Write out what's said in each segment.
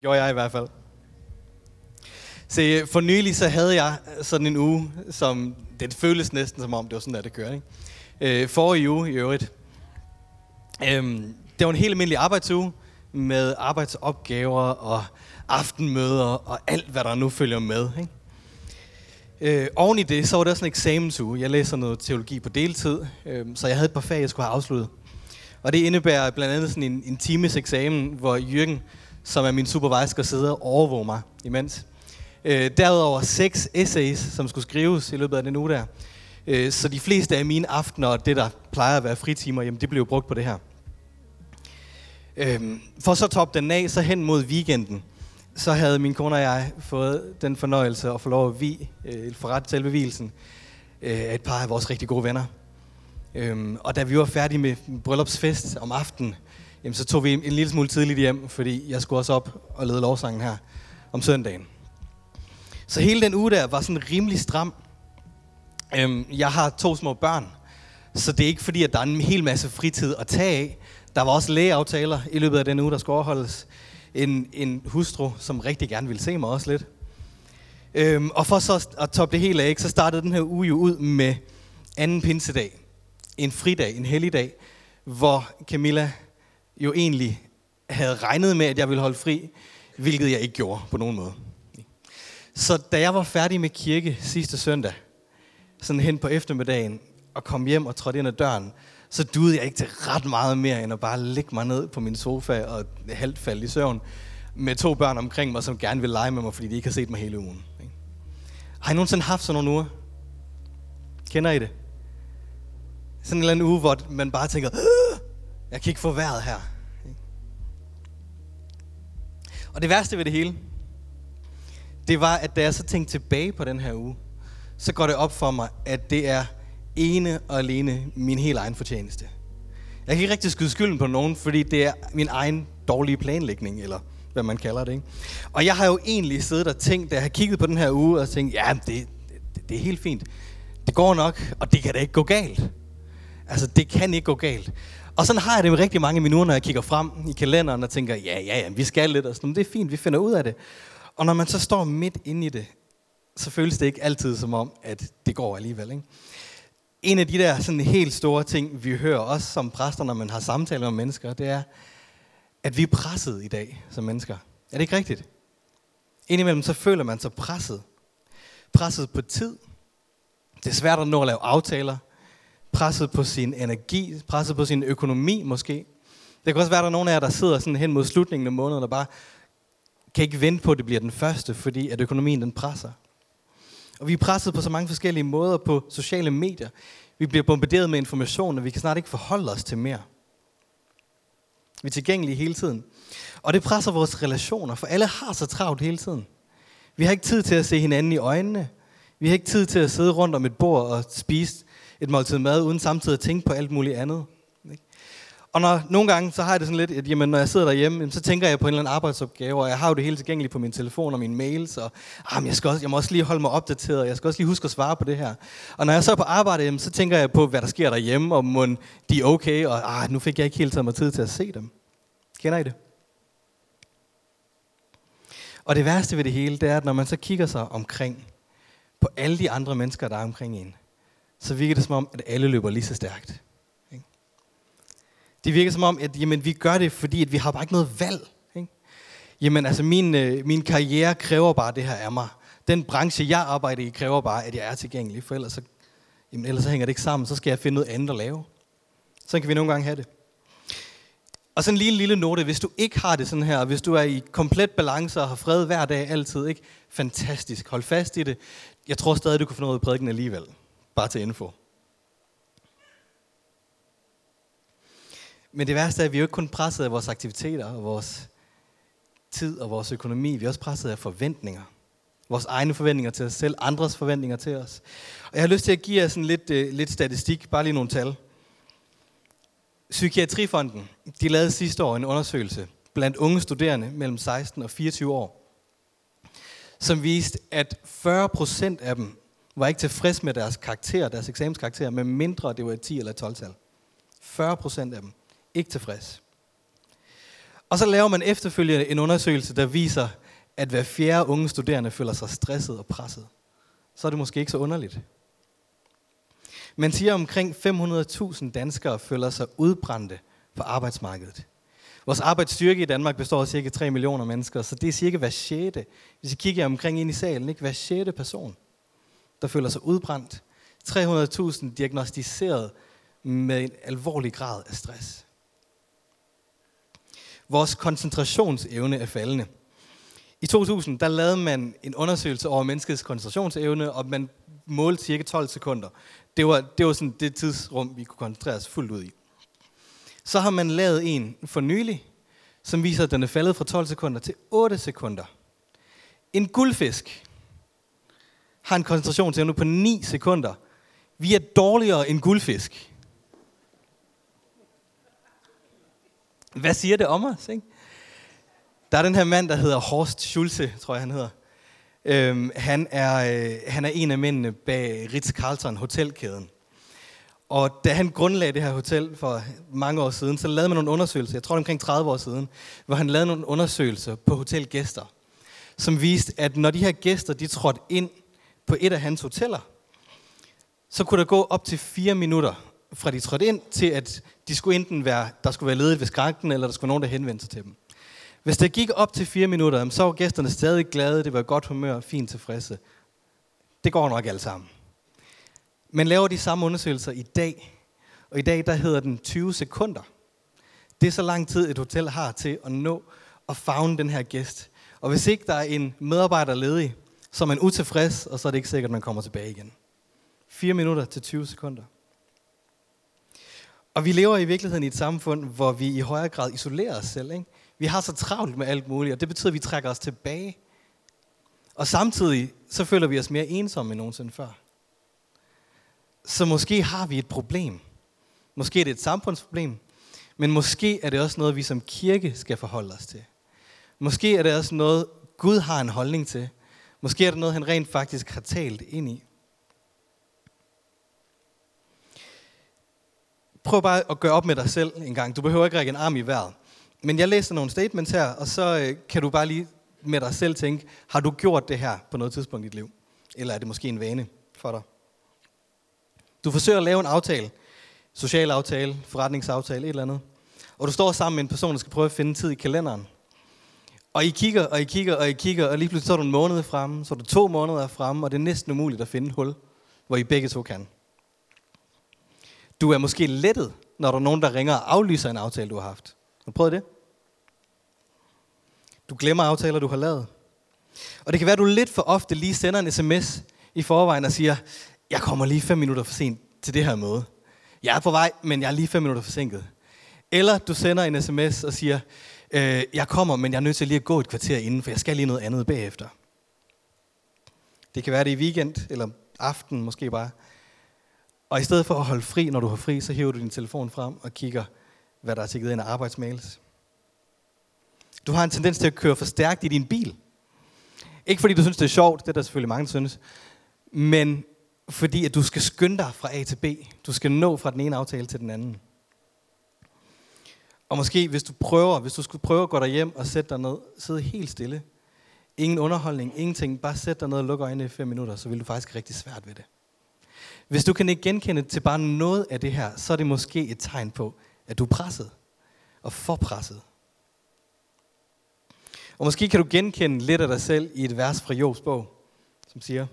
Gjorde jeg i hvert fald. Se, for nylig så havde jeg sådan en uge, som det føles næsten som om, det var sådan, at det kører. Ikke? Øh, forrige uge i øvrigt. Øhm, det var en helt almindelig arbejdsuge med arbejdsopgaver og aftenmøder og alt, hvad der nu følger med. Ikke? Øh, oven i det, så var det også en eksamensuge. Jeg læser noget teologi på deltid, øh, så jeg havde et par fag, jeg skulle have afsluttet. Og det indebærer blandt andet sådan en, en times eksamen, hvor Jürgen, som er min supervisor, sidder og overvåger mig imens. Øh, derudover seks essays, som skulle skrives i løbet af den uge der. Øh, så de fleste af mine aftener, og det der plejer at være fritimer, jamen det blev brugt på det her. Øh, for så top den af, så hen mod weekenden, så havde min kone og jeg fået den fornøjelse at få lov at vi, øh, forrette selve hvilesen, øh, af et par af vores rigtig gode venner. Øhm, og da vi var færdige med bryllupsfest om aftenen, jamen, så tog vi en lille smule tidligt hjem, fordi jeg skulle også op og lede lovsangen her om søndagen. Så hele den uge der var sådan rimelig stram. Øhm, jeg har to små børn, så det er ikke fordi, at der er en hel masse fritid at tage af. Der var også lægeaftaler i løbet af den uge, der skulle overholdes. En, en hustru, som rigtig gerne ville se mig også lidt. Øhm, og for så at toppe det hele af, så startede den her uge jo ud med anden pinsedag en fridag, en helligdag, hvor Camilla jo egentlig havde regnet med, at jeg ville holde fri, hvilket jeg ikke gjorde på nogen måde. Så da jeg var færdig med kirke sidste søndag, sådan hen på eftermiddagen, og kom hjem og trådte ind ad døren, så duede jeg ikke til ret meget mere, end at bare ligge mig ned på min sofa og halvt falde i søvn, med to børn omkring mig, som gerne vil lege med mig, fordi de ikke har set mig hele ugen. Har I nogensinde haft sådan nogle uger? Kender I det? Sådan en eller anden uge, hvor man bare tænker, jeg kan ikke få vejret her. Og det værste ved det hele, det var, at da jeg så tænkte tilbage på den her uge, så går det op for mig, at det er ene og alene min helt egen fortjeneste. Jeg kan ikke rigtig skyde skylden på nogen, fordi det er min egen dårlige planlægning, eller hvad man kalder det. Ikke? Og jeg har jo egentlig siddet og tænkt, da jeg har kigget på den her uge, og tænkt, ja, det, det, det er helt fint. Det går nok, og det kan da ikke gå galt. Altså, det kan ikke gå galt. Og sådan har jeg det med rigtig mange minutter, når jeg kigger frem i kalenderen og tænker, ja, ja, ja, vi skal lidt, og sådan, det er fint, vi finder ud af det. Og når man så står midt inde i det, så føles det ikke altid som om, at det går alligevel. Ikke? En af de der sådan helt store ting, vi hører også som præster, når man har samtaler med mennesker, det er, at vi er presset i dag som mennesker. Er det ikke rigtigt? Indimellem så føler man sig presset. Presset på tid. Det er svært at nå at lave aftaler presset på sin energi, presset på sin økonomi måske. Det kan også være, at der er nogen af jer, der sidder sådan hen mod slutningen af måneden, og bare kan ikke vente på, at det bliver den første, fordi at økonomien den presser. Og vi er presset på så mange forskellige måder på sociale medier. Vi bliver bombarderet med information, og vi kan snart ikke forholde os til mere. Vi er tilgængelige hele tiden. Og det presser vores relationer, for alle har så travlt hele tiden. Vi har ikke tid til at se hinanden i øjnene. Vi har ikke tid til at sidde rundt om et bord og spise et måltid mad, uden samtidig at tænke på alt muligt andet. Ikke? Og når, nogle gange, så har jeg det sådan lidt, at jamen, når jeg sidder derhjemme, så tænker jeg på en eller anden arbejdsopgave, og jeg har jo det hele tilgængeligt på min telefon og mine mails, og ah, jeg, skal også, jeg må også lige holde mig opdateret, og jeg skal også lige huske at svare på det her. Og når jeg så er på arbejde, jamen, så tænker jeg på, hvad der sker derhjemme, og må de er okay, og ah, nu fik jeg ikke helt taget mig tid til at se dem. Kender I det? Og det værste ved det hele, det er, at når man så kigger sig omkring på alle de andre mennesker, der er omkring en, så virker det som om, at alle løber lige så stærkt. Ikke? Det virker som om, at jamen, vi gør det, fordi at vi har bare ikke noget valg. Ikke? Jamen altså, min, øh, min karriere kræver bare det her af mig. Den branche, jeg arbejder i, kræver bare, at jeg er tilgængelig, for ellers så, jamen, ellers så hænger det ikke sammen. Så skal jeg finde noget andet at lave. Så kan vi nogle gange have det. Og sådan en lille, lille note, hvis du ikke har det sådan her, hvis du er i komplet balance og har fred hver dag altid, ikke? fantastisk, hold fast i det. Jeg tror stadig, du kan få noget ud af prædiken alligevel. Bare til info. Men det værste er, at vi er jo ikke kun presset af vores aktiviteter og vores tid og vores økonomi. Vi er også presset af forventninger. Vores egne forventninger til os selv, andres forventninger til os. Og jeg har lyst til at give jer sådan lidt, øh, lidt statistik, bare lige nogle tal. Psykiatrifonden, de lavede sidste år en undersøgelse blandt unge studerende mellem 16 og 24 år, som viste, at 40 procent af dem var ikke tilfreds med deres karakter, deres eksamenskarakter, med mindre det var et 10 eller et 12-tal. 40 procent af dem ikke tilfreds. Og så laver man efterfølgende en undersøgelse, der viser, at hver fjerde unge studerende føler sig stresset og presset. Så er det måske ikke så underligt. Man siger, at omkring 500.000 danskere føler sig udbrændte på arbejdsmarkedet. Vores arbejdsstyrke i Danmark består af cirka 3 millioner mennesker, så det er cirka hver sjette. Hvis I kigger omkring ind i salen, ikke hver sjette person, der føler sig udbrændt. 300.000 diagnostiseret med en alvorlig grad af stress. Vores koncentrationsevne er faldende. I 2000 der lavede man en undersøgelse over menneskets koncentrationsevne, og man målte cirka 12 sekunder. Det var, det var sådan det tidsrum, vi kunne koncentrere os fuldt ud i. Så har man lavet en for nylig, som viser, at den er faldet fra 12 sekunder til 8 sekunder. En guldfisk har en koncentrationsevne på 9 sekunder. Vi er dårligere end guldfisk. Hvad siger det om os? Ikke? Der er den her mand, der hedder Horst Schulze, tror jeg han hedder. Øhm, han, er, øh, han er en af mændene bag Ritz-Carlton hotelkæden. Og da han grundlagde det her hotel for mange år siden, så lavede man nogle undersøgelser, jeg tror det omkring 30 år siden, hvor han lavede nogle undersøgelser på hotelgæster, som viste, at når de her gæster de trådte ind på et af hans hoteller, så kunne der gå op til fire minutter fra de trådte ind, til at de skulle enten være, der skulle være ledet ved skranken, eller der skulle være nogen, der henvendte sig til dem. Hvis det gik op til fire minutter, så var gæsterne stadig glade, det var godt humør, fint tilfredse. Det går nok alt sammen. Men laver de samme undersøgelser i dag, og i dag der hedder den 20 sekunder. Det er så lang tid, et hotel har til at nå og fagne den her gæst. Og hvis ikke der er en medarbejder ledig, så er man utilfreds, og så er det ikke sikkert, at man kommer tilbage igen. 4 minutter til 20 sekunder. Og vi lever i virkeligheden i et samfund, hvor vi i højere grad isolerer os selv. Ikke? Vi har så travlt med alt muligt, og det betyder, at vi trækker os tilbage. Og samtidig så føler vi os mere ensomme end nogensinde før. Så måske har vi et problem. Måske er det et samfundsproblem, men måske er det også noget, vi som kirke skal forholde os til. Måske er det også noget, Gud har en holdning til. Måske er der noget, han rent faktisk har talt ind i. Prøv bare at gøre op med dig selv en gang. Du behøver ikke række en arm i vejret. Men jeg læser nogle statements her, og så øh, kan du bare lige med dig selv tænke, har du gjort det her på noget tidspunkt i dit liv? Eller er det måske en vane for dig? Du forsøger at lave en aftale, social aftale, forretningsaftale, et eller andet. Og du står sammen med en person, der skal prøve at finde tid i kalenderen. Og I kigger, og I kigger, og I kigger, og lige pludselig så er du en måned fremme, så er du to måneder fremme, og det er næsten umuligt at finde et hul, hvor I begge to kan. Du er måske lettet, når der er nogen, der ringer og aflyser en aftale, du har haft. Har du prøvet det? Du glemmer aftaler, du har lavet. Og det kan være, at du lidt for ofte lige sender en sms i forvejen og siger, jeg kommer lige fem minutter for sent til det her møde. Jeg er på vej, men jeg er lige fem minutter forsinket. Eller du sender en sms og siger, øh, jeg kommer, men jeg er nødt til lige at gå et kvarter inden, for jeg skal lige noget andet bagefter. Det kan være det i weekend, eller aften måske bare. Og i stedet for at holde fri, når du har fri, så hiver du din telefon frem og kigger, hvad der er tækket ind af arbejdsmails. Du har en tendens til at køre for stærkt i din bil. Ikke fordi du synes, det er sjovt, det er der selvfølgelig mange, der synes, men fordi at du skal skynde dig fra A til B. Du skal nå fra den ene aftale til den anden. Og måske, hvis du prøver, hvis du skulle prøve at gå hjem og sætte dig ned, sidde helt stille. Ingen underholdning, ingenting. Bare sæt dig ned og lukke øjnene i fem minutter, så vil du faktisk rigtig svært ved det. Hvis du kan ikke genkende til bare noget af det her, så er det måske et tegn på, at du er presset og for presset. Og måske kan du genkende lidt af dig selv i et vers fra Jobs bog, som siger,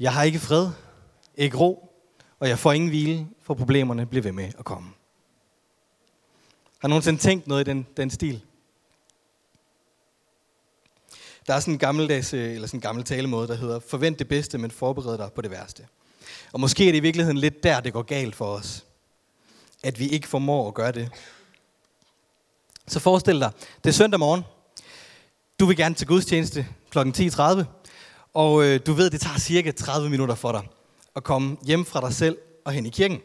Jeg har ikke fred, ikke ro, og jeg får ingen hvile, for problemerne bliver ved med at komme. Har nogensinde tænkt noget i den, den stil? Der er sådan en gammeldags, øh, eller sådan en gammel talemåde, der hedder, forvent det bedste, men forbered dig på det værste. Og måske er det i virkeligheden lidt der, det går galt for os. At vi ikke formår at gøre det. Så forestil dig, det er søndag morgen. Du vil gerne til gudstjeneste kl. 10.30. Og øh, du ved, det tager cirka 30 minutter for dig at komme hjem fra dig selv og hen i kirken.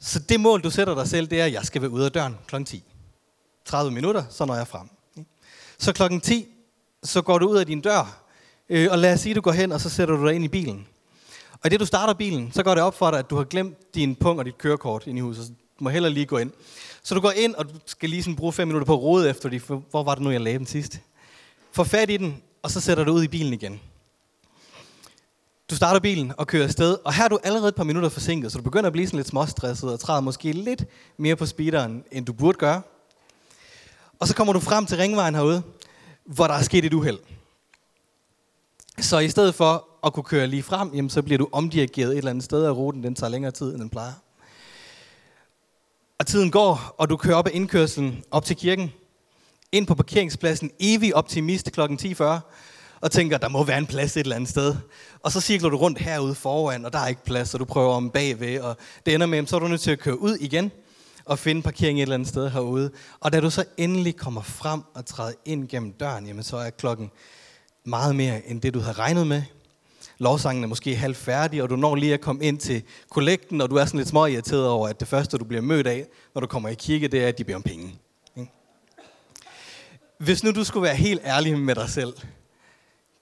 Så det mål, du sætter dig selv, det er, at jeg skal være ude af døren kl. 10. 30 minutter, så når jeg frem. Så klokken 10, så går du ud af din dør, øh, og lad os sige, at du går hen, og så sætter du dig ind i bilen. Og i det du starter bilen, så går det op for dig, at du har glemt din pung og dit kørekort ind i huset. Så du må hellere lige gå ind. Så du går ind, og du skal lige sådan bruge fem minutter på at rode efter det. Hvor var det nu, jeg lagde den sidst? Få fat i den, og så sætter du ud i bilen igen. Du starter bilen og kører afsted, og her er du allerede et par minutter forsinket, så du begynder at blive sådan lidt småstresset og træder måske lidt mere på speederen, end du burde gøre. Og så kommer du frem til ringvejen herude, hvor der er sket et uheld. Så i stedet for at kunne køre lige frem, jamen, så bliver du omdirigeret et eller andet sted, og ruten den tager længere tid, end den plejer. Og tiden går, og du kører op ad indkørselen op til kirken, ind på parkeringspladsen, evig optimist kl. 10.40, og tænker, der må være en plads et eller andet sted. Og så cirkler du rundt herude foran, og der er ikke plads, og du prøver om bagved, og det ender med, så er du nødt til at køre ud igen, og finde parkering et eller andet sted herude. Og da du så endelig kommer frem og træder ind gennem døren, jamen så er klokken meget mere end det, du havde regnet med. Lovsangen er måske halvt færdig, og du når lige at komme ind til kollekten, og du er sådan lidt små irriteret over, at det første, du bliver mødt af, når du kommer i kirke, det er, at de beder om penge. Hvis nu du skulle være helt ærlig med dig selv,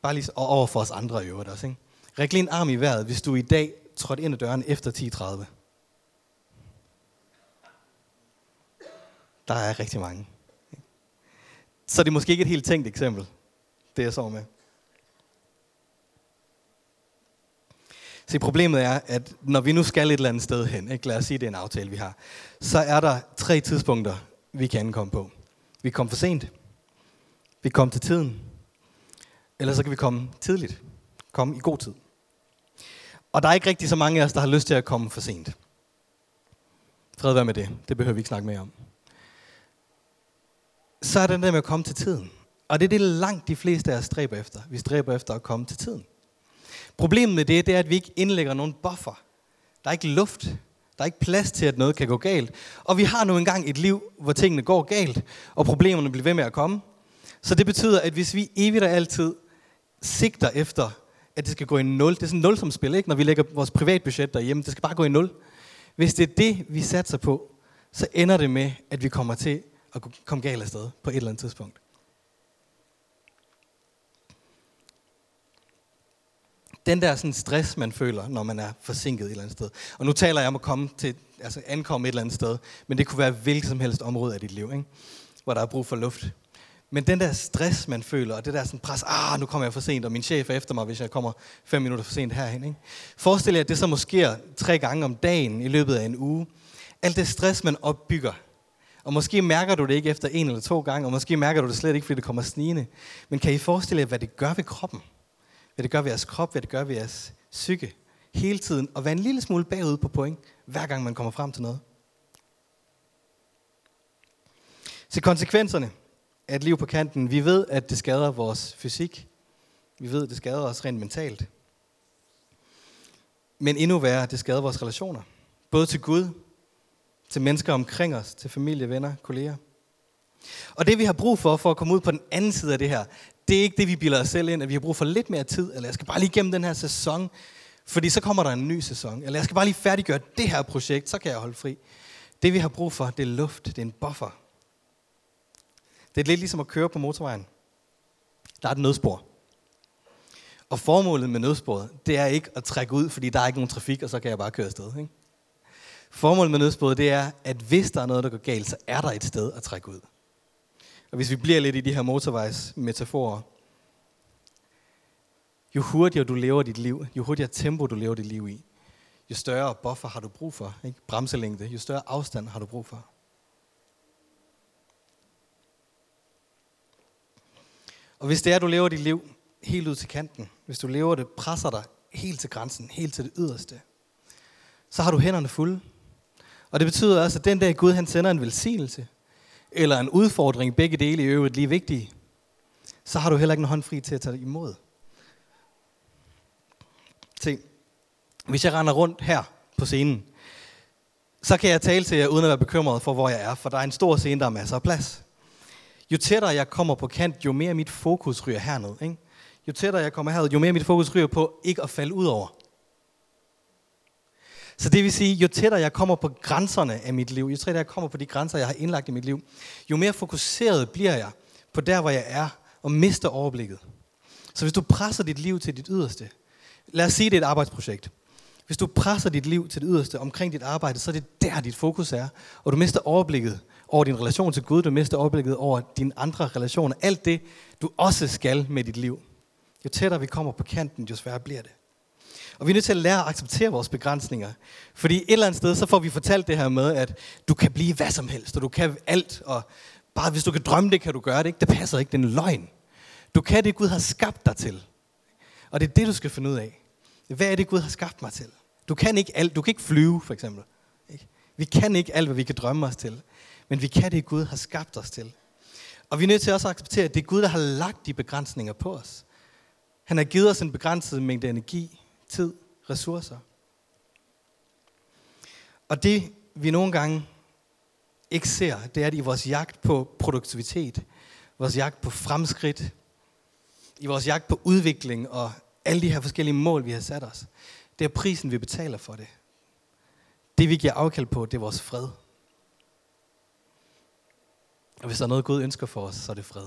bare lige over for os andre i øvrigt også, ikke? Ræk lige en arm i vejret, hvis du i dag trådte ind ad døren efter 10.30. Der er rigtig mange. Så det er måske ikke et helt tænkt eksempel, det jeg så med. Se, problemet er, at når vi nu skal et eller andet sted hen, ikke? lad os sige, det er en aftale, vi har, så er der tre tidspunkter, vi kan ankomme på. Vi kommer for sent, vi kommer til tiden, eller så kan vi komme tidligt. Komme i god tid. Og der er ikke rigtig så mange af os, der har lyst til at komme for sent. Fred være med det. Det behøver vi ikke snakke mere om. Så er det der med at komme til tiden. Og det er det langt de fleste af os stræber efter. Vi stræber efter at komme til tiden. Problemet med det, det er, at vi ikke indlægger nogen buffer. Der er ikke luft. Der er ikke plads til, at noget kan gå galt. Og vi har nu engang et liv, hvor tingene går galt, og problemerne bliver ved med at komme. Så det betyder, at hvis vi evigt og altid sigter efter, at det skal gå i nul, det er sådan nul som spil, ikke? når vi lægger vores privatbudget derhjemme, det skal bare gå i nul. Hvis det er det, vi satser på, så ender det med, at vi kommer til at komme galt afsted på et eller andet tidspunkt. den der sådan stress, man føler, når man er forsinket et eller andet sted. Og nu taler jeg om at komme til, altså ankomme et eller andet sted, men det kunne være hvilket som helst område af dit liv, ikke? hvor der er brug for luft. Men den der stress, man føler, og det der sådan pres, ah, nu kommer jeg for sent, og min chef er efter mig, hvis jeg kommer fem minutter for sent herhen. Ikke? Forestil jer, at det så måske sker tre gange om dagen i løbet af en uge. Alt det stress, man opbygger. Og måske mærker du det ikke efter en eller to gange, og måske mærker du det slet ikke, fordi det kommer snigende. Men kan I forestille jer, hvad det gør ved kroppen? Hvad det gør ved jeres krop, hvad det gør ved jeres psyke. Hele tiden. Og være en lille smule bagud på point, hver gang man kommer frem til noget. Så konsekvenserne at liv på kanten. Vi ved, at det skader vores fysik. Vi ved, at det skader os rent mentalt. Men endnu værre, det skader vores relationer. Både til Gud, til mennesker omkring os, til familie, venner, kolleger. Og det vi har brug for, for at komme ud på den anden side af det her, det er ikke det, vi bilder os selv ind, at vi har brug for lidt mere tid, eller jeg skal bare lige gennem den her sæson, fordi så kommer der en ny sæson, eller jeg skal bare lige færdiggøre det her projekt, så kan jeg holde fri. Det vi har brug for, det er luft, det er en buffer. Det er lidt ligesom at køre på motorvejen. Der er et nødspor. Og formålet med nødsporet, det er ikke at trække ud, fordi der er ikke nogen trafik, og så kan jeg bare køre afsted. Ikke? Formålet med nødsporet, det er, at hvis der er noget, der går galt, så er der et sted at trække ud. Og hvis vi bliver lidt i de her motorvejsmetaforer, jo hurtigere du lever dit liv, jo hurtigere tempo du lever dit liv i, jo større buffer har du brug for, ikke? bremselængde, jo større afstand har du brug for. Og hvis det er, at du lever dit liv helt ud til kanten, hvis du lever det, presser dig helt til grænsen, helt til det yderste, så har du hænderne fulde. Og det betyder også, at den dag Gud han sender en velsignelse, eller en udfordring, begge dele i øvrigt lige vigtige, så har du heller ikke en hånd fri til at tage imod. Se, hvis jeg render rundt her på scenen, så kan jeg tale til jer uden at være bekymret for, hvor jeg er, for der er en stor scene, der er masser af plads. Jo tættere jeg kommer på kant, jo mere mit fokus ryger herned. Ikke? Jo tættere jeg kommer herned, jo mere mit fokus ryger på ikke at falde ud over. Så det vil sige, jo tættere jeg kommer på grænserne af mit liv, jo tættere jeg kommer på de grænser, jeg har indlagt i mit liv, jo mere fokuseret bliver jeg på der, hvor jeg er, og mister overblikket. Så hvis du presser dit liv til dit yderste, lad os sige, det er et arbejdsprojekt, Hvis du presser dit liv til det yderste omkring dit arbejde, så er det der, dit fokus er. Og du mister overblikket over din relation til Gud, du mister overblikket over dine andre relationer. Alt det, du også skal med dit liv. Jo tættere vi kommer på kanten, jo sværere bliver det. Og vi er nødt til at lære at acceptere vores begrænsninger. Fordi et eller andet sted, så får vi fortalt det her med, at du kan blive hvad som helst, og du kan alt, og bare hvis du kan drømme det, kan du gøre det. Ikke? Det passer ikke, den løgn. Du kan det, Gud har skabt dig til. Og det er det, du skal finde ud af. Hvad er det, Gud har skabt mig til? Du kan ikke alt. Du kan ikke flyve, for eksempel. Ikke? Vi kan ikke alt, hvad vi kan drømme os til. Men vi kan det, Gud har skabt os til. Og vi er nødt til også at acceptere, at det er Gud, der har lagt de begrænsninger på os. Han har givet os en begrænset mængde energi, tid, ressourcer. Og det, vi nogle gange ikke ser, det er, at i vores jagt på produktivitet, vores jagt på fremskridt, i vores jagt på udvikling og alle de her forskellige mål, vi har sat os, det er prisen, vi betaler for det. Det, vi giver afkald på, det er vores fred. Og hvis der er noget, Gud ønsker for os, så er det fred.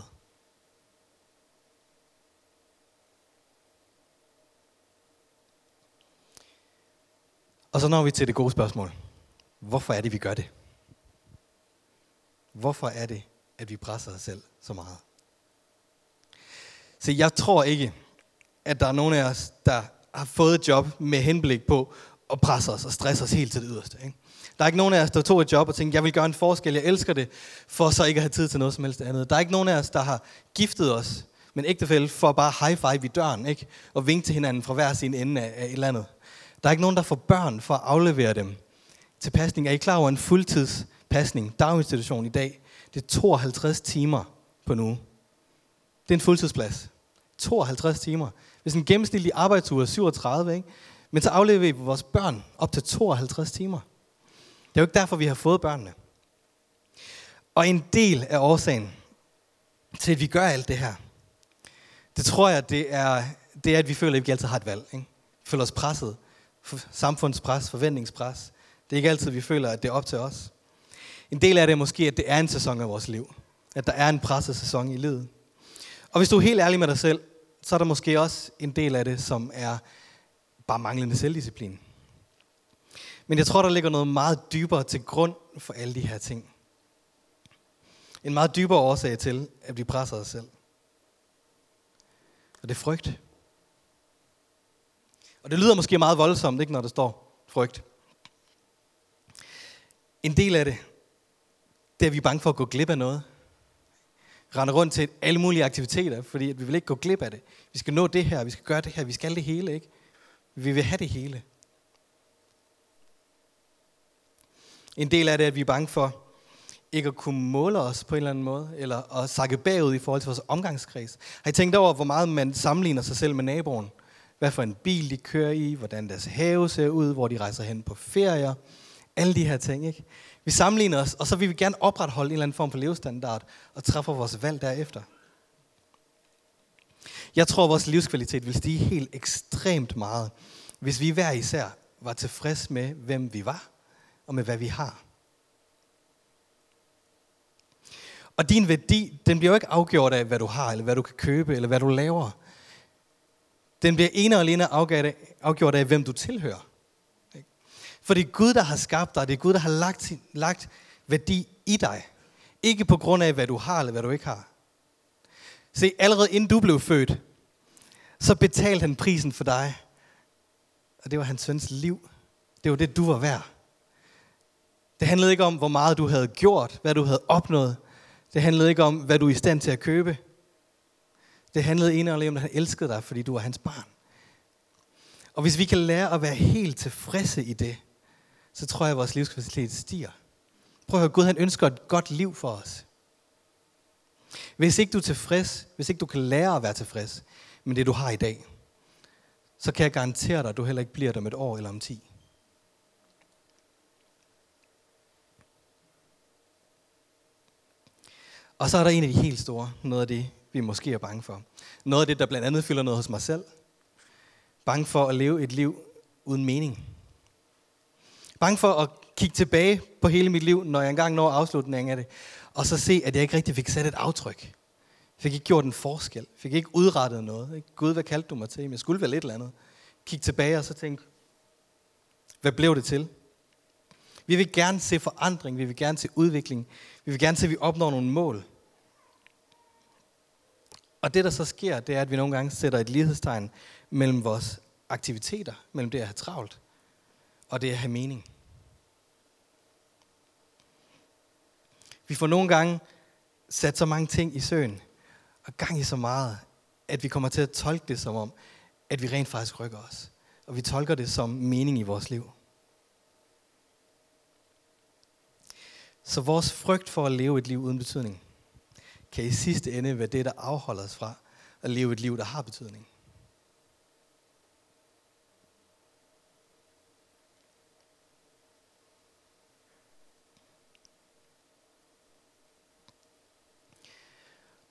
Og så når vi til det gode spørgsmål. Hvorfor er det, vi gør det? Hvorfor er det, at vi presser os selv så meget? Så jeg tror ikke, at der er nogen af os, der har fået et job med henblik på at presse os og stresse os helt til det yderste. Ikke? Der er ikke nogen af os, der tog et job og tænkte, jeg vil gøre en forskel, jeg elsker det, for så ikke at have tid til noget som helst andet. Der er ikke nogen af os, der har giftet os med en ægtefælde for bare high five i døren, ikke? og vinke til hinanden fra hver sin ende af, af et eller andet. Der er ikke nogen, der får børn for at aflevere dem til pasning. Er I klar over en fuldtidspasning, daginstitution i dag? Det er 52 timer på nu. Det er en fuldtidsplads. 52 timer. Hvis en gennemsnitlig arbejdsuge er 37, ikke? men så afleverer vi vores børn op til 52 timer. Det er jo ikke derfor, vi har fået børnene. Og en del af årsagen til, at vi gør alt det her, det tror jeg, det er, det er at vi føler, at vi ikke altid har et valg. Ikke? Vi føler os presset samfundspres, forventningspres. Det er ikke altid, vi føler, at det er op til os. En del af det er måske, at det er en sæson af vores liv. At der er en presset sæson i livet. Og hvis du er helt ærlig med dig selv, så er der måske også en del af det, som er bare manglende selvdisciplin. Men jeg tror, der ligger noget meget dybere til grund for alle de her ting. En meget dybere årsag til, at vi presser os selv. Og det er frygt. Og det lyder måske meget voldsomt, ikke, når der står frygt. En del af det, det er, at vi er bange for at gå glip af noget. Rende rundt til alle mulige aktiviteter, fordi vi vil ikke gå glip af det. Vi skal nå det her, vi skal gøre det her, vi skal det hele, ikke? Vi vil have det hele. En del af det er, at vi er bange for ikke at kunne måle os på en eller anden måde, eller at sakke bagud i forhold til vores omgangskreds. Har I tænkt over, hvor meget man sammenligner sig selv med naboen? hvad for en bil de kører i, hvordan deres have ser ud, hvor de rejser hen på ferier. Alle de her ting, ikke? Vi sammenligner os, og så vil vi gerne opretholde en eller anden form for levestandard, og træffer vores valg derefter. Jeg tror, at vores livskvalitet vil stige helt ekstremt meget, hvis vi hver især var tilfreds med, hvem vi var, og med hvad vi har. Og din værdi, den bliver jo ikke afgjort af, hvad du har, eller hvad du kan købe, eller hvad du laver. Den bliver ene og alene afgjort, af, hvem du tilhører. For det er Gud, der har skabt dig. Det er Gud, der har lagt, lagt værdi i dig. Ikke på grund af, hvad du har eller hvad du ikke har. Se, allerede inden du blev født, så betalte han prisen for dig. Og det var hans søns liv. Det var det, du var værd. Det handlede ikke om, hvor meget du havde gjort, hvad du havde opnået. Det handlede ikke om, hvad du er i stand til at købe. Det handlede ene og alene om, at han elskede dig, fordi du var hans barn. Og hvis vi kan lære at være helt tilfredse i det, så tror jeg, at vores livskvalitet stiger. Prøv at høre, Gud han ønsker et godt liv for os. Hvis ikke du er tilfreds, hvis ikke du kan lære at være tilfreds med det, du har i dag, så kan jeg garantere dig, at du heller ikke bliver der om et år eller om ti. Og så er der en af de helt store, noget af det, vi måske er bange for. Noget af det, der blandt andet fylder noget hos mig selv. Bange for at leve et liv uden mening. Bange for at kigge tilbage på hele mit liv, når jeg engang når afslutningen af det, og så se, at jeg ikke rigtig fik sat et aftryk. Fik ikke gjort en forskel. Fik ikke udrettet noget. Gud, hvad kaldte du mig til? Jeg skulle vel et eller andet. Kig tilbage og så tænke, Hvad blev det til? Vi vil gerne se forandring, vi vil gerne se udvikling, vi vil gerne se, at vi opnår nogle mål. Og det, der så sker, det er, at vi nogle gange sætter et lighedstegn mellem vores aktiviteter, mellem det at have travlt, og det at have mening. Vi får nogle gange sat så mange ting i søen, og gang i så meget, at vi kommer til at tolke det som om, at vi rent faktisk rykker os. Og vi tolker det som mening i vores liv. Så vores frygt for at leve et liv uden betydning, kan i sidste ende være det, der afholder os fra at leve et liv, der har betydning.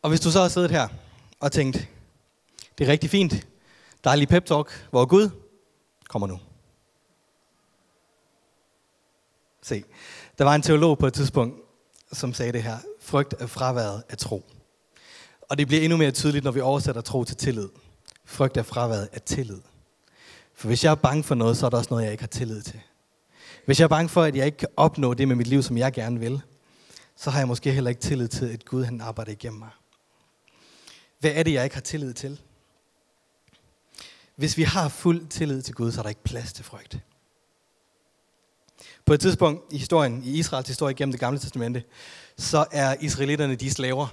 Og hvis du så har siddet her og tænkt, det er rigtig fint, dejlig pep talk, hvor Gud kommer nu. Se, der var en teolog på et tidspunkt, som sagde det her. Frygt er fraværet af tro. Og det bliver endnu mere tydeligt, når vi oversætter tro til tillid. Frygt er fraværet af tillid. For hvis jeg er bange for noget, så er der også noget, jeg ikke har tillid til. Hvis jeg er bange for, at jeg ikke kan opnå det med mit liv, som jeg gerne vil, så har jeg måske heller ikke tillid til, at Gud han arbejder igennem mig. Hvad er det, jeg ikke har tillid til? Hvis vi har fuld tillid til Gud, så er der ikke plads til frygt. På et tidspunkt i historien, i Israels historie gennem det gamle testamente, så er israelitterne de slaver.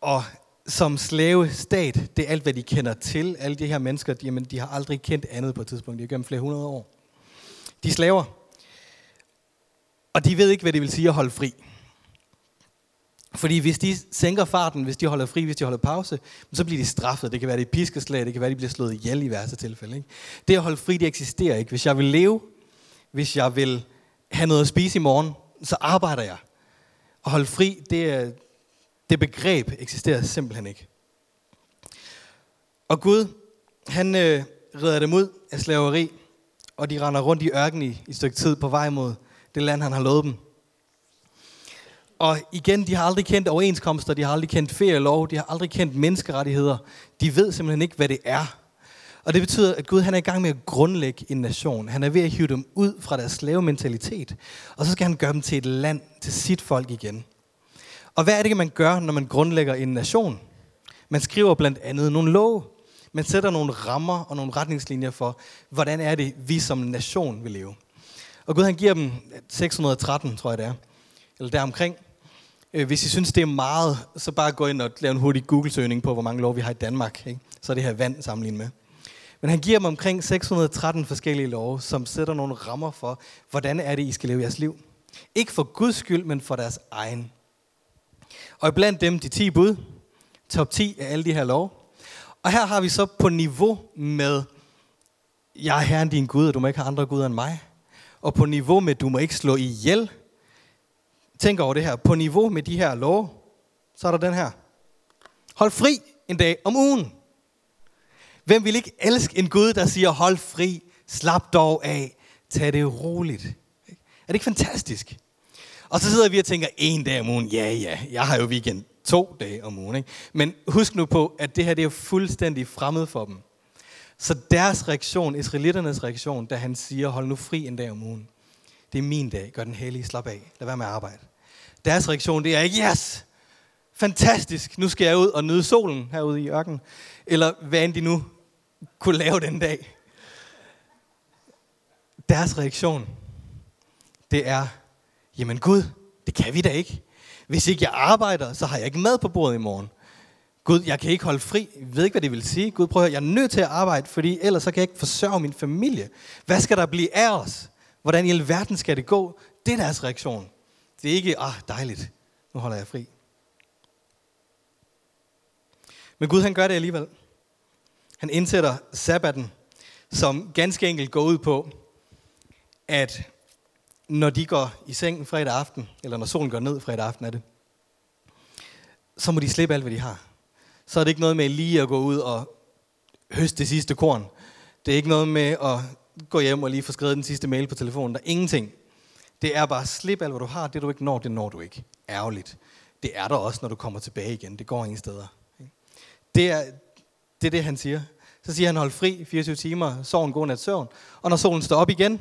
Og som slavestat, det er alt, hvad de kender til. Alle de her mennesker, de, jamen, de har aldrig kendt andet på et tidspunkt. De har gennem flere hundrede år. De er slaver. Og de ved ikke, hvad det vil sige at holde fri. Fordi hvis de sænker farten, hvis de holder fri, hvis de holder pause, så bliver de straffet. Det kan være, det er piskeslag, det kan være, de bliver slået ihjel i værste tilfælde. Ikke? Det at holde fri, det eksisterer ikke. Hvis jeg vil leve, hvis jeg vil have noget at spise i morgen, så arbejder jeg. At holde fri, det, det begreb eksisterer simpelthen ikke. Og Gud, han øh, redder dem ud af slaveri, og de render rundt i ørkenen i, i et stykke tid på vej mod det land, han har lovet dem. Og igen, de har aldrig kendt overenskomster, de har aldrig kendt ferielov, de har aldrig kendt menneskerettigheder. De ved simpelthen ikke, hvad det er. Og det betyder, at Gud han er i gang med at grundlægge en nation. Han er ved at hive dem ud fra deres slavementalitet. Og så skal han gøre dem til et land, til sit folk igen. Og hvad er det, man gør, når man grundlægger en nation? Man skriver blandt andet nogle love. Man sætter nogle rammer og nogle retningslinjer for, hvordan er det, vi som nation vil leve. Og Gud han giver dem 613, tror jeg det er, eller deromkring. Øh, hvis I synes, det er meget, så bare gå ind og lave en hurtig Google-søgning på, hvor mange lov vi har i Danmark. Ikke? Så er det her vand sammenlignet med. Men han giver dem omkring 613 forskellige love, som sætter nogle rammer for, hvordan er det, I skal leve jeres liv. Ikke for Guds skyld, men for deres egen. Og blandt dem de 10 bud, top 10 af alle de her love. Og her har vi så på niveau med, jeg er Herren din Gud, og du må ikke have andre guder end mig. Og på niveau med, du må ikke slå ihjel. Tænk over det her. På niveau med de her love, så er der den her. Hold fri en dag om ugen. Hvem vil ikke elske en Gud, der siger, hold fri, slap dog af, tag det roligt. Er det ikke fantastisk? Og så sidder vi og tænker, en dag om ugen, ja ja, jeg har jo weekend to dage om ugen. Ikke? Men husk nu på, at det her det er jo fuldstændig fremmed for dem. Så deres reaktion, israelitternes reaktion, da han siger, hold nu fri en dag om ugen, det er min dag, gør den hellige, slap af, lad være med at arbejde. Deres reaktion, det er, yes, fantastisk, nu skal jeg ud og nyde solen herude i ørkenen. Eller hvad end de nu kunne lave den dag. Deres reaktion, det er, jamen Gud, det kan vi da ikke. Hvis ikke jeg arbejder, så har jeg ikke mad på bordet i morgen. Gud, jeg kan ikke holde fri. Jeg ved ikke, hvad det vil sige. Gud, prøv at høre, jeg er nødt til at arbejde, fordi ellers så kan jeg ikke forsørge min familie. Hvad skal der blive af os? Hvordan i alverden skal det gå? Det er deres reaktion. Det er ikke, ah, dejligt, nu holder jeg fri. Men Gud, han gør det alligevel. Han indsætter sabbaten, som ganske enkelt går ud på, at når de går i seng fredag aften, eller når solen går ned fredag aften er det, så må de slippe alt, hvad de har. Så er det ikke noget med lige at gå ud og høste det sidste korn. Det er ikke noget med at gå hjem og lige få skrevet den sidste mail på telefonen. Der er ingenting. Det er bare, slip alt, hvad du har. Det du ikke når, det når du ikke. Ærgerligt. Det er der også, når du kommer tilbage igen. Det går ingen steder. Det er det, er det han siger. Så siger han, hold fri 24 timer, sov en god nat søvn. Og når solen står op igen,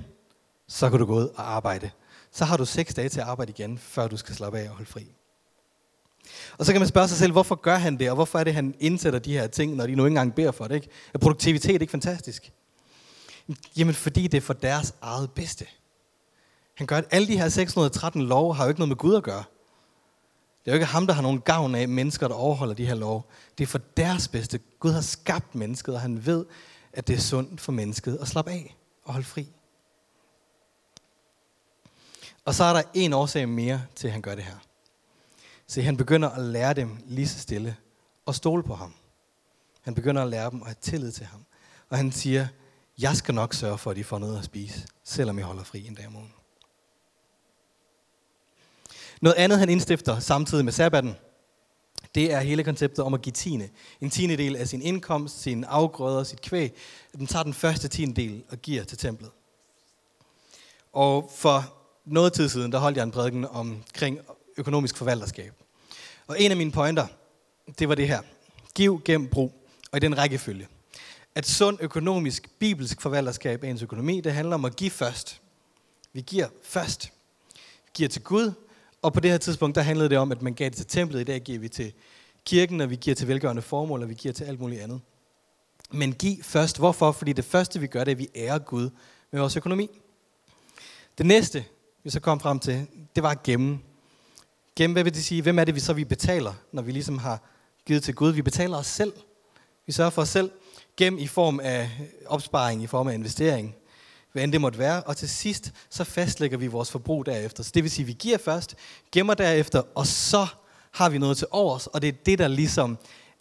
så kan du gå ud og arbejde. Så har du seks dage til at arbejde igen, før du skal slappe af og holde fri. Og så kan man spørge sig selv, hvorfor gør han det, og hvorfor er det, han indsætter de her ting, når de nu ikke engang beder for det? Ikke? Er produktivitet ikke fantastisk? Jamen, fordi det er for deres eget bedste. Han gør, at alle de her 613 lov har jo ikke noget med Gud at gøre. Det er jo ikke ham, der har nogen gavn af mennesker, der overholder de her lov. Det er for deres bedste. Gud har skabt mennesket, og han ved, at det er sundt for mennesket at slappe af og holde fri. Og så er der en årsag mere til, at han gør det her. Så han begynder at lære dem lige så stille og stole på ham. Han begynder at lære dem at have tillid til ham. Og han siger, jeg skal nok sørge for, at de får noget at spise, selvom I holder fri en dag om ugen. Noget andet, han indstifter samtidig med sabbatten, det er hele konceptet om at give tiende. En tiende del af sin indkomst, sin afgrøder, sit kvæg. Den tager den første tiende del og giver til templet. Og for noget tid siden, der holdt jeg en prædiken omkring økonomisk forvalterskab. Og en af mine pointer, det var det her. Giv, gem, brug. Og i den rækkefølge. At sund økonomisk, bibelsk forvalterskab af ens økonomi, det handler om at give først. Vi giver først. Vi giver til Gud, og på det her tidspunkt, der handlede det om, at man gav det til templet. I dag giver vi til kirken, og vi giver til velgørende formål, og vi giver til alt muligt andet. Men giv først. Hvorfor? Fordi det første, vi gør, det er, at vi ærer Gud med vores økonomi. Det næste, vi så kom frem til, det var at gemme. Gemme, hvad vil det sige? Hvem er det, vi så vi betaler, når vi ligesom har givet til Gud? Vi betaler os selv. Vi sørger for os selv. Gem i form af opsparing, i form af investering hvad end det måtte være. Og til sidst, så fastlægger vi vores forbrug derefter. Så det vil sige, at vi giver først, gemmer derefter, og så har vi noget til overs. Og det er det, der ligesom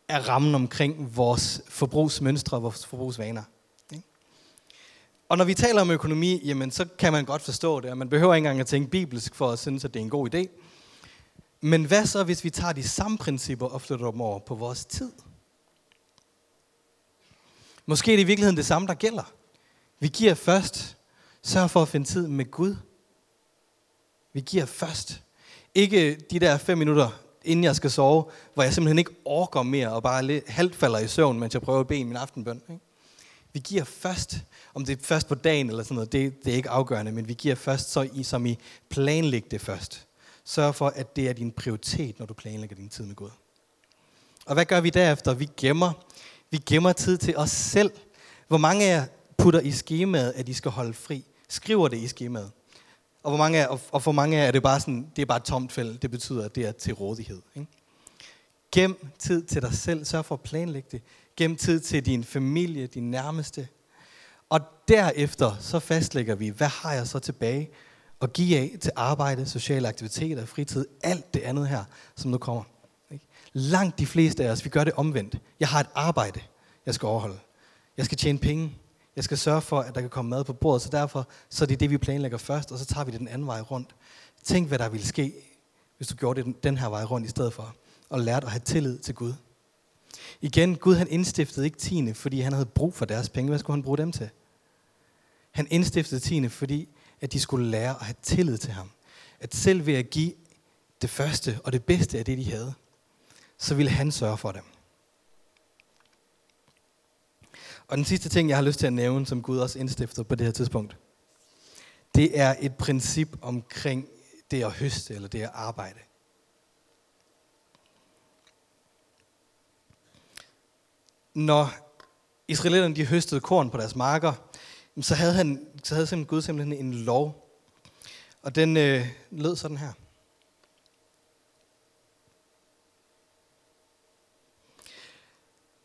er rammen omkring vores forbrugsmønstre og vores forbrugsvaner. Og når vi taler om økonomi, jamen, så kan man godt forstå det, og man behøver ikke engang at tænke bibelsk for at synes, at det er en god idé. Men hvad så, hvis vi tager de samme principper og flytter dem over på vores tid? Måske er det i virkeligheden det samme, der gælder. Vi giver først. Sørg for at finde tid med Gud. Vi giver først. Ikke de der fem minutter, inden jeg skal sove, hvor jeg simpelthen ikke orker mere og bare halvt falder i søvn, mens jeg prøver at bede min aftenbøn. Ikke? Vi giver først. Om det er først på dagen eller sådan noget, det, det er ikke afgørende, men vi giver først, så I, som I planlægger det først. Sørg for, at det er din prioritet, når du planlægger din tid med Gud. Og hvad gør vi derefter? Vi gemmer. Vi gemmer tid til os selv. Hvor mange af jer putter i skemaet, at de skal holde fri. Skriver det i skemaet. Og, hvor mange af, og for mange er det bare sådan, det er bare et tomt felt. Det betyder, at det er til rådighed. Ikke? Gem tid til dig selv. Sørg for at planlægge det. Gem tid til din familie, din nærmeste. Og derefter så fastlægger vi, hvad har jeg så tilbage at give af til arbejde, sociale aktiviteter, fritid, alt det andet her, som nu kommer. Ikke? Langt de fleste af os, vi gør det omvendt. Jeg har et arbejde, jeg skal overholde. Jeg skal tjene penge. Jeg skal sørge for, at der kan komme mad på bordet, så derfor så er det det, vi planlægger først, og så tager vi det den anden vej rundt. Tænk, hvad der ville ske, hvis du gjorde det den her vej rundt i stedet for, og lærte at have tillid til Gud. Igen, Gud han indstiftede ikke tiende, fordi han havde brug for deres penge. Hvad skulle han bruge dem til? Han indstiftede tiende, fordi at de skulle lære at have tillid til ham. At selv ved at give det første og det bedste af det, de havde, så ville han sørge for dem. Og den sidste ting, jeg har lyst til at nævne, som Gud også indstifter på det her tidspunkt, det er et princip omkring det at høste, eller det at arbejde. Når israelitterne de høstede korn på deres marker, så havde, han, så havde simpelthen Gud simpelthen en lov. Og den øh, lød sådan her.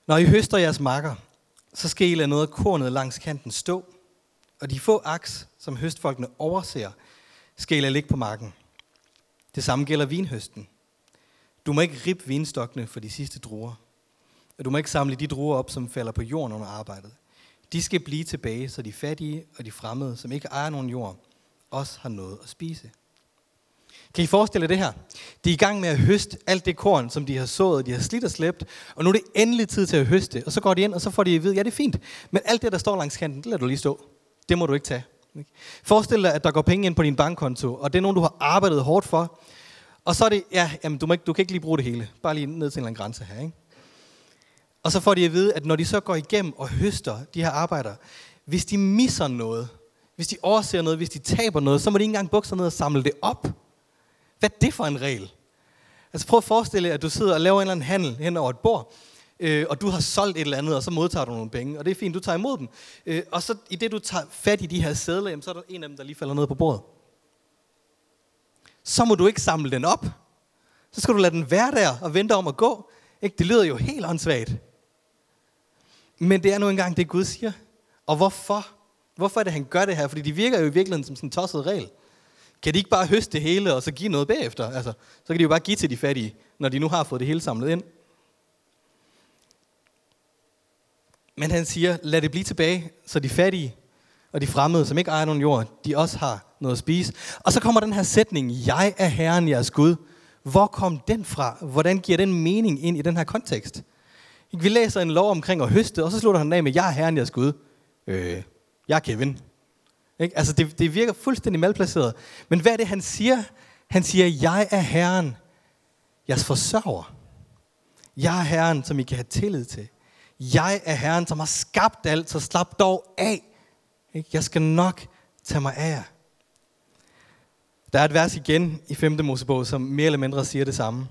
Når I høster jeres marker, så skal I lade noget af kornet langs kanten stå, og de få aks, som høstfolkene overser, skal I lade ligge på marken. Det samme gælder vinhøsten. Du må ikke rippe vinstokkene for de sidste druer. Og du må ikke samle de druer op, som falder på jorden under arbejdet. De skal blive tilbage, så de fattige og de fremmede, som ikke ejer nogen jord, også har noget at spise. Kan I forestille jer det her? De er i gang med at høste alt det korn, som de har sået, de har slidt og slæbt, og nu er det endelig tid til at høste. Og så går de ind, og så får de at vide, ja det er fint, men alt det, der står langs kanten, det lader du lige stå. Det må du ikke tage. Forestil dig, at der går penge ind på din bankkonto, og det er nogen, du har arbejdet hårdt for. Og så er det, ja, jamen, du, må ikke, du kan ikke lige bruge det hele. Bare lige ned til en eller anden grænse her. Ikke? Og så får de at vide, at når de så går igennem og høster de her arbejder, hvis de misser noget, hvis de overser noget, hvis de taber noget, så må de ikke engang bukke sig ned og samle det op. Hvad er det for en regel? Altså prøv at forestille dig, at du sidder og laver en eller anden handel hen over et bord, øh, og du har solgt et eller andet, og så modtager du nogle penge, og det er fint, du tager imod dem. Øh, og så i det, du tager fat i de her sædler, så er der en af dem, der lige falder ned på bordet. Så må du ikke samle den op. Så skal du lade den være der og vente om at gå. Ikke? Det lyder jo helt åndssvagt. Men det er nu engang det, Gud siger. Og hvorfor? Hvorfor er det, han gør det her? Fordi de virker jo i virkeligheden som sådan en tosset regel. Kan de ikke bare høste det hele, og så give noget bagefter? Altså, så kan de jo bare give til de fattige, når de nu har fået det hele samlet ind. Men han siger, lad det blive tilbage, så de fattige og de fremmede, som ikke ejer nogen jord, de også har noget at spise. Og så kommer den her sætning, jeg er Herren jeres Gud. Hvor kom den fra? Hvordan giver den mening ind i den her kontekst? Vi læser en lov omkring at høste, og så slutter han af med, jeg er Herren jeres Gud. Øh, jeg er Kevin. Ikke? Altså det, det virker fuldstændig malplaceret. Men hvad er det, han siger? Han siger, jeg er Herren, jeres forsørger. Jeg er Herren, som I kan have tillid til. Jeg er Herren, som har skabt alt, så slap dog af. Ikke? Jeg skal nok tage mig af jer. Der er et vers igen i 5. Mosebog, som mere eller mindre siger det samme.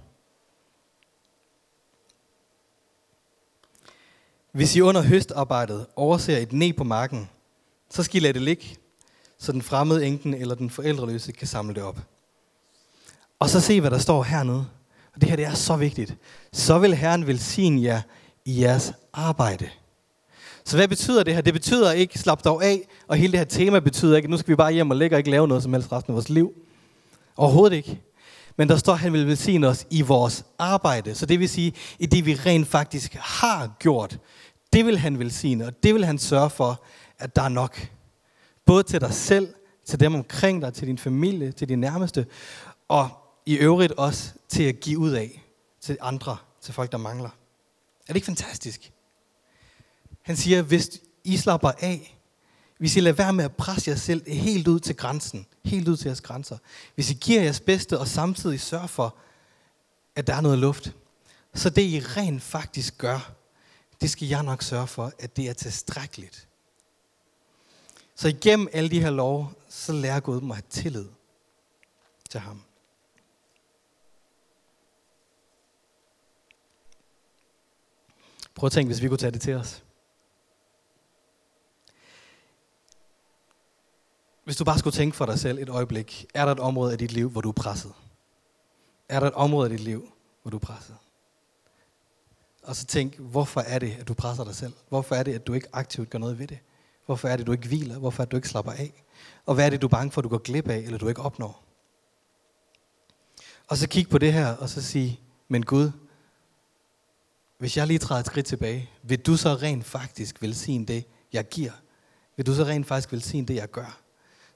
Hvis I under høstarbejdet overser et ne på marken, så skal I lade det ligge, så den fremmede enken eller den forældreløse kan samle det op. Og så se, hvad der står hernede. Og det her det er så vigtigt. Så vil Herren velsigne jer i jeres arbejde. Så hvad betyder det her? Det betyder ikke, slap dog af, og hele det her tema betyder ikke, at nu skal vi bare hjem og lægge og ikke lave noget som helst resten af vores liv. Overhovedet ikke. Men der står, at han vil velsigne os i vores arbejde. Så det vil sige, i det vi rent faktisk har gjort, det vil han velsigne, og det vil han sørge for, at der er nok. Både til dig selv, til dem omkring dig, til din familie, til de nærmeste, og i øvrigt også til at give ud af til andre, til folk, der mangler. Er det ikke fantastisk? Han siger, hvis I slapper af, hvis I lader være med at presse jer selv helt ud til grænsen, helt ud til jeres grænser, hvis I giver jeres bedste og samtidig sørger for, at der er noget luft, så det I rent faktisk gør, det skal jeg nok sørge for, at det er tilstrækkeligt. Så igennem alle de her lov, så lærer Gud dem at have tillid til ham. Prøv at tænke, hvis vi kunne tage det til os. Hvis du bare skulle tænke for dig selv et øjeblik, er der et område af dit liv, hvor du er presset? Er der et område af dit liv, hvor du er presset? Og så tænk, hvorfor er det, at du presser dig selv? Hvorfor er det, at du ikke aktivt gør noget ved det? Hvorfor er det, du ikke hviler? Hvorfor er det, at du ikke slapper af? Og hvad er det, du er bange for, at du går glip af, eller du ikke opnår? Og så kig på det her, og så sige, men Gud, hvis jeg lige træder et skridt tilbage, vil du så rent faktisk velsigne det, jeg giver? Vil du så rent faktisk velsigne det, jeg gør?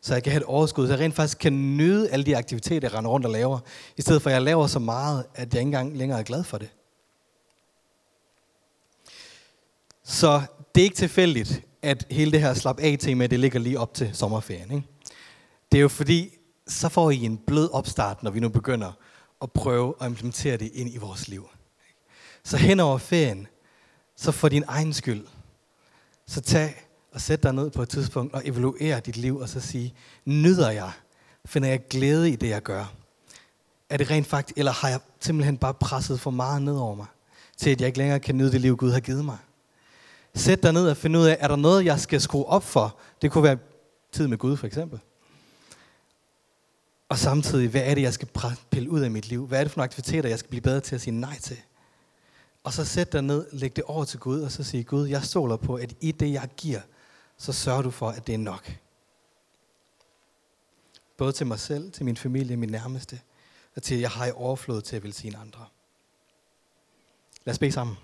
Så jeg kan have et overskud, så jeg rent faktisk kan nyde alle de aktiviteter, jeg render rundt og laver, i stedet for at jeg laver så meget, at jeg ikke engang længere er glad for det. Så det er ikke tilfældigt, at hele det her slap af tema, det ligger lige op til sommerferien. Ikke? Det er jo fordi, så får I en blød opstart, når vi nu begynder at prøve at implementere det ind i vores liv. Så hen over ferien, så for din egen skyld, så tag og sæt dig ned på et tidspunkt og evaluere dit liv, og så sige, nyder jeg? Finder jeg glæde i det, jeg gør? Er det rent faktisk, eller har jeg simpelthen bare presset for meget ned over mig, til at jeg ikke længere kan nyde det liv, Gud har givet mig? Sæt dig ned og find ud af, er der noget, jeg skal skrue op for? Det kunne være tid med Gud, for eksempel. Og samtidig, hvad er det, jeg skal pille ud af mit liv? Hvad er det for nogle aktiviteter, jeg skal blive bedre til at sige nej til? Og så sæt dig ned, læg det over til Gud, og så sige, Gud, jeg stoler på, at i det, jeg giver, så sørger du for, at det er nok. Både til mig selv, til min familie, min nærmeste, og til at jeg har i overflod til at velsigne andre. Lad os bede sammen.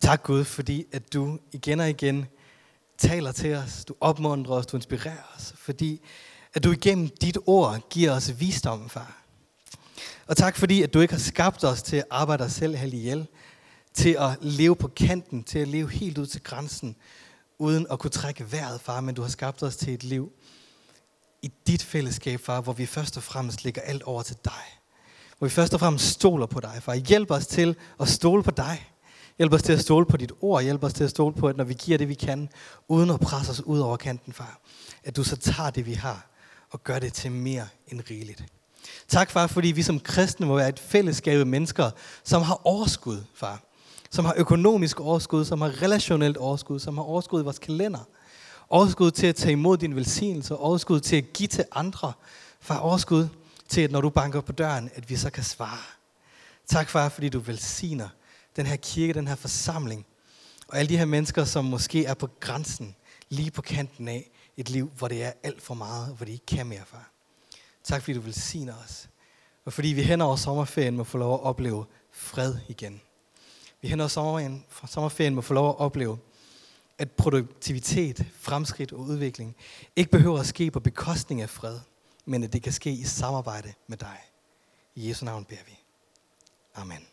Tak Gud, fordi at du igen og igen taler til os, du opmuntrer os, du inspirerer os, fordi at du igennem dit ord giver os visdom, far. Og tak fordi, at du ikke har skabt os til at arbejde os selv helt ihjel, til at leve på kanten, til at leve helt ud til grænsen, uden at kunne trække vejret, far, men du har skabt os til et liv i dit fællesskab, far, hvor vi først og fremmest lægger alt over til dig. Hvor vi først og fremmest stoler på dig, far. Hjælp os til at stole på dig. Hjælp os til at stole på dit ord. Hjælp os til at stole på, at når vi giver det, vi kan, uden at presse os ud over kanten, far, at du så tager det, vi har, og gør det til mere end rigeligt. Tak, far, fordi vi som kristne må være et fællesskab af mennesker, som har overskud, far. Som har økonomisk overskud, som har relationelt overskud, som har overskud i vores kalender. Overskud til at tage imod din velsignelse, overskud til at give til andre. Far, overskud til, at når du banker på døren, at vi så kan svare. Tak, far, fordi du velsigner den her kirke, den her forsamling, og alle de her mennesker, som måske er på grænsen, lige på kanten af et liv, hvor det er alt for meget, hvor de ikke kan mere, far. Tak fordi du velsigner os. Og fordi vi hen over sommerferien må få lov at opleve fred igen. Vi hen over sommerferien, sommerferien må få lov at opleve, at produktivitet, fremskridt og udvikling ikke behøver at ske på bekostning af fred, men at det kan ske i samarbejde med dig. I Jesu navn beder vi. Amen.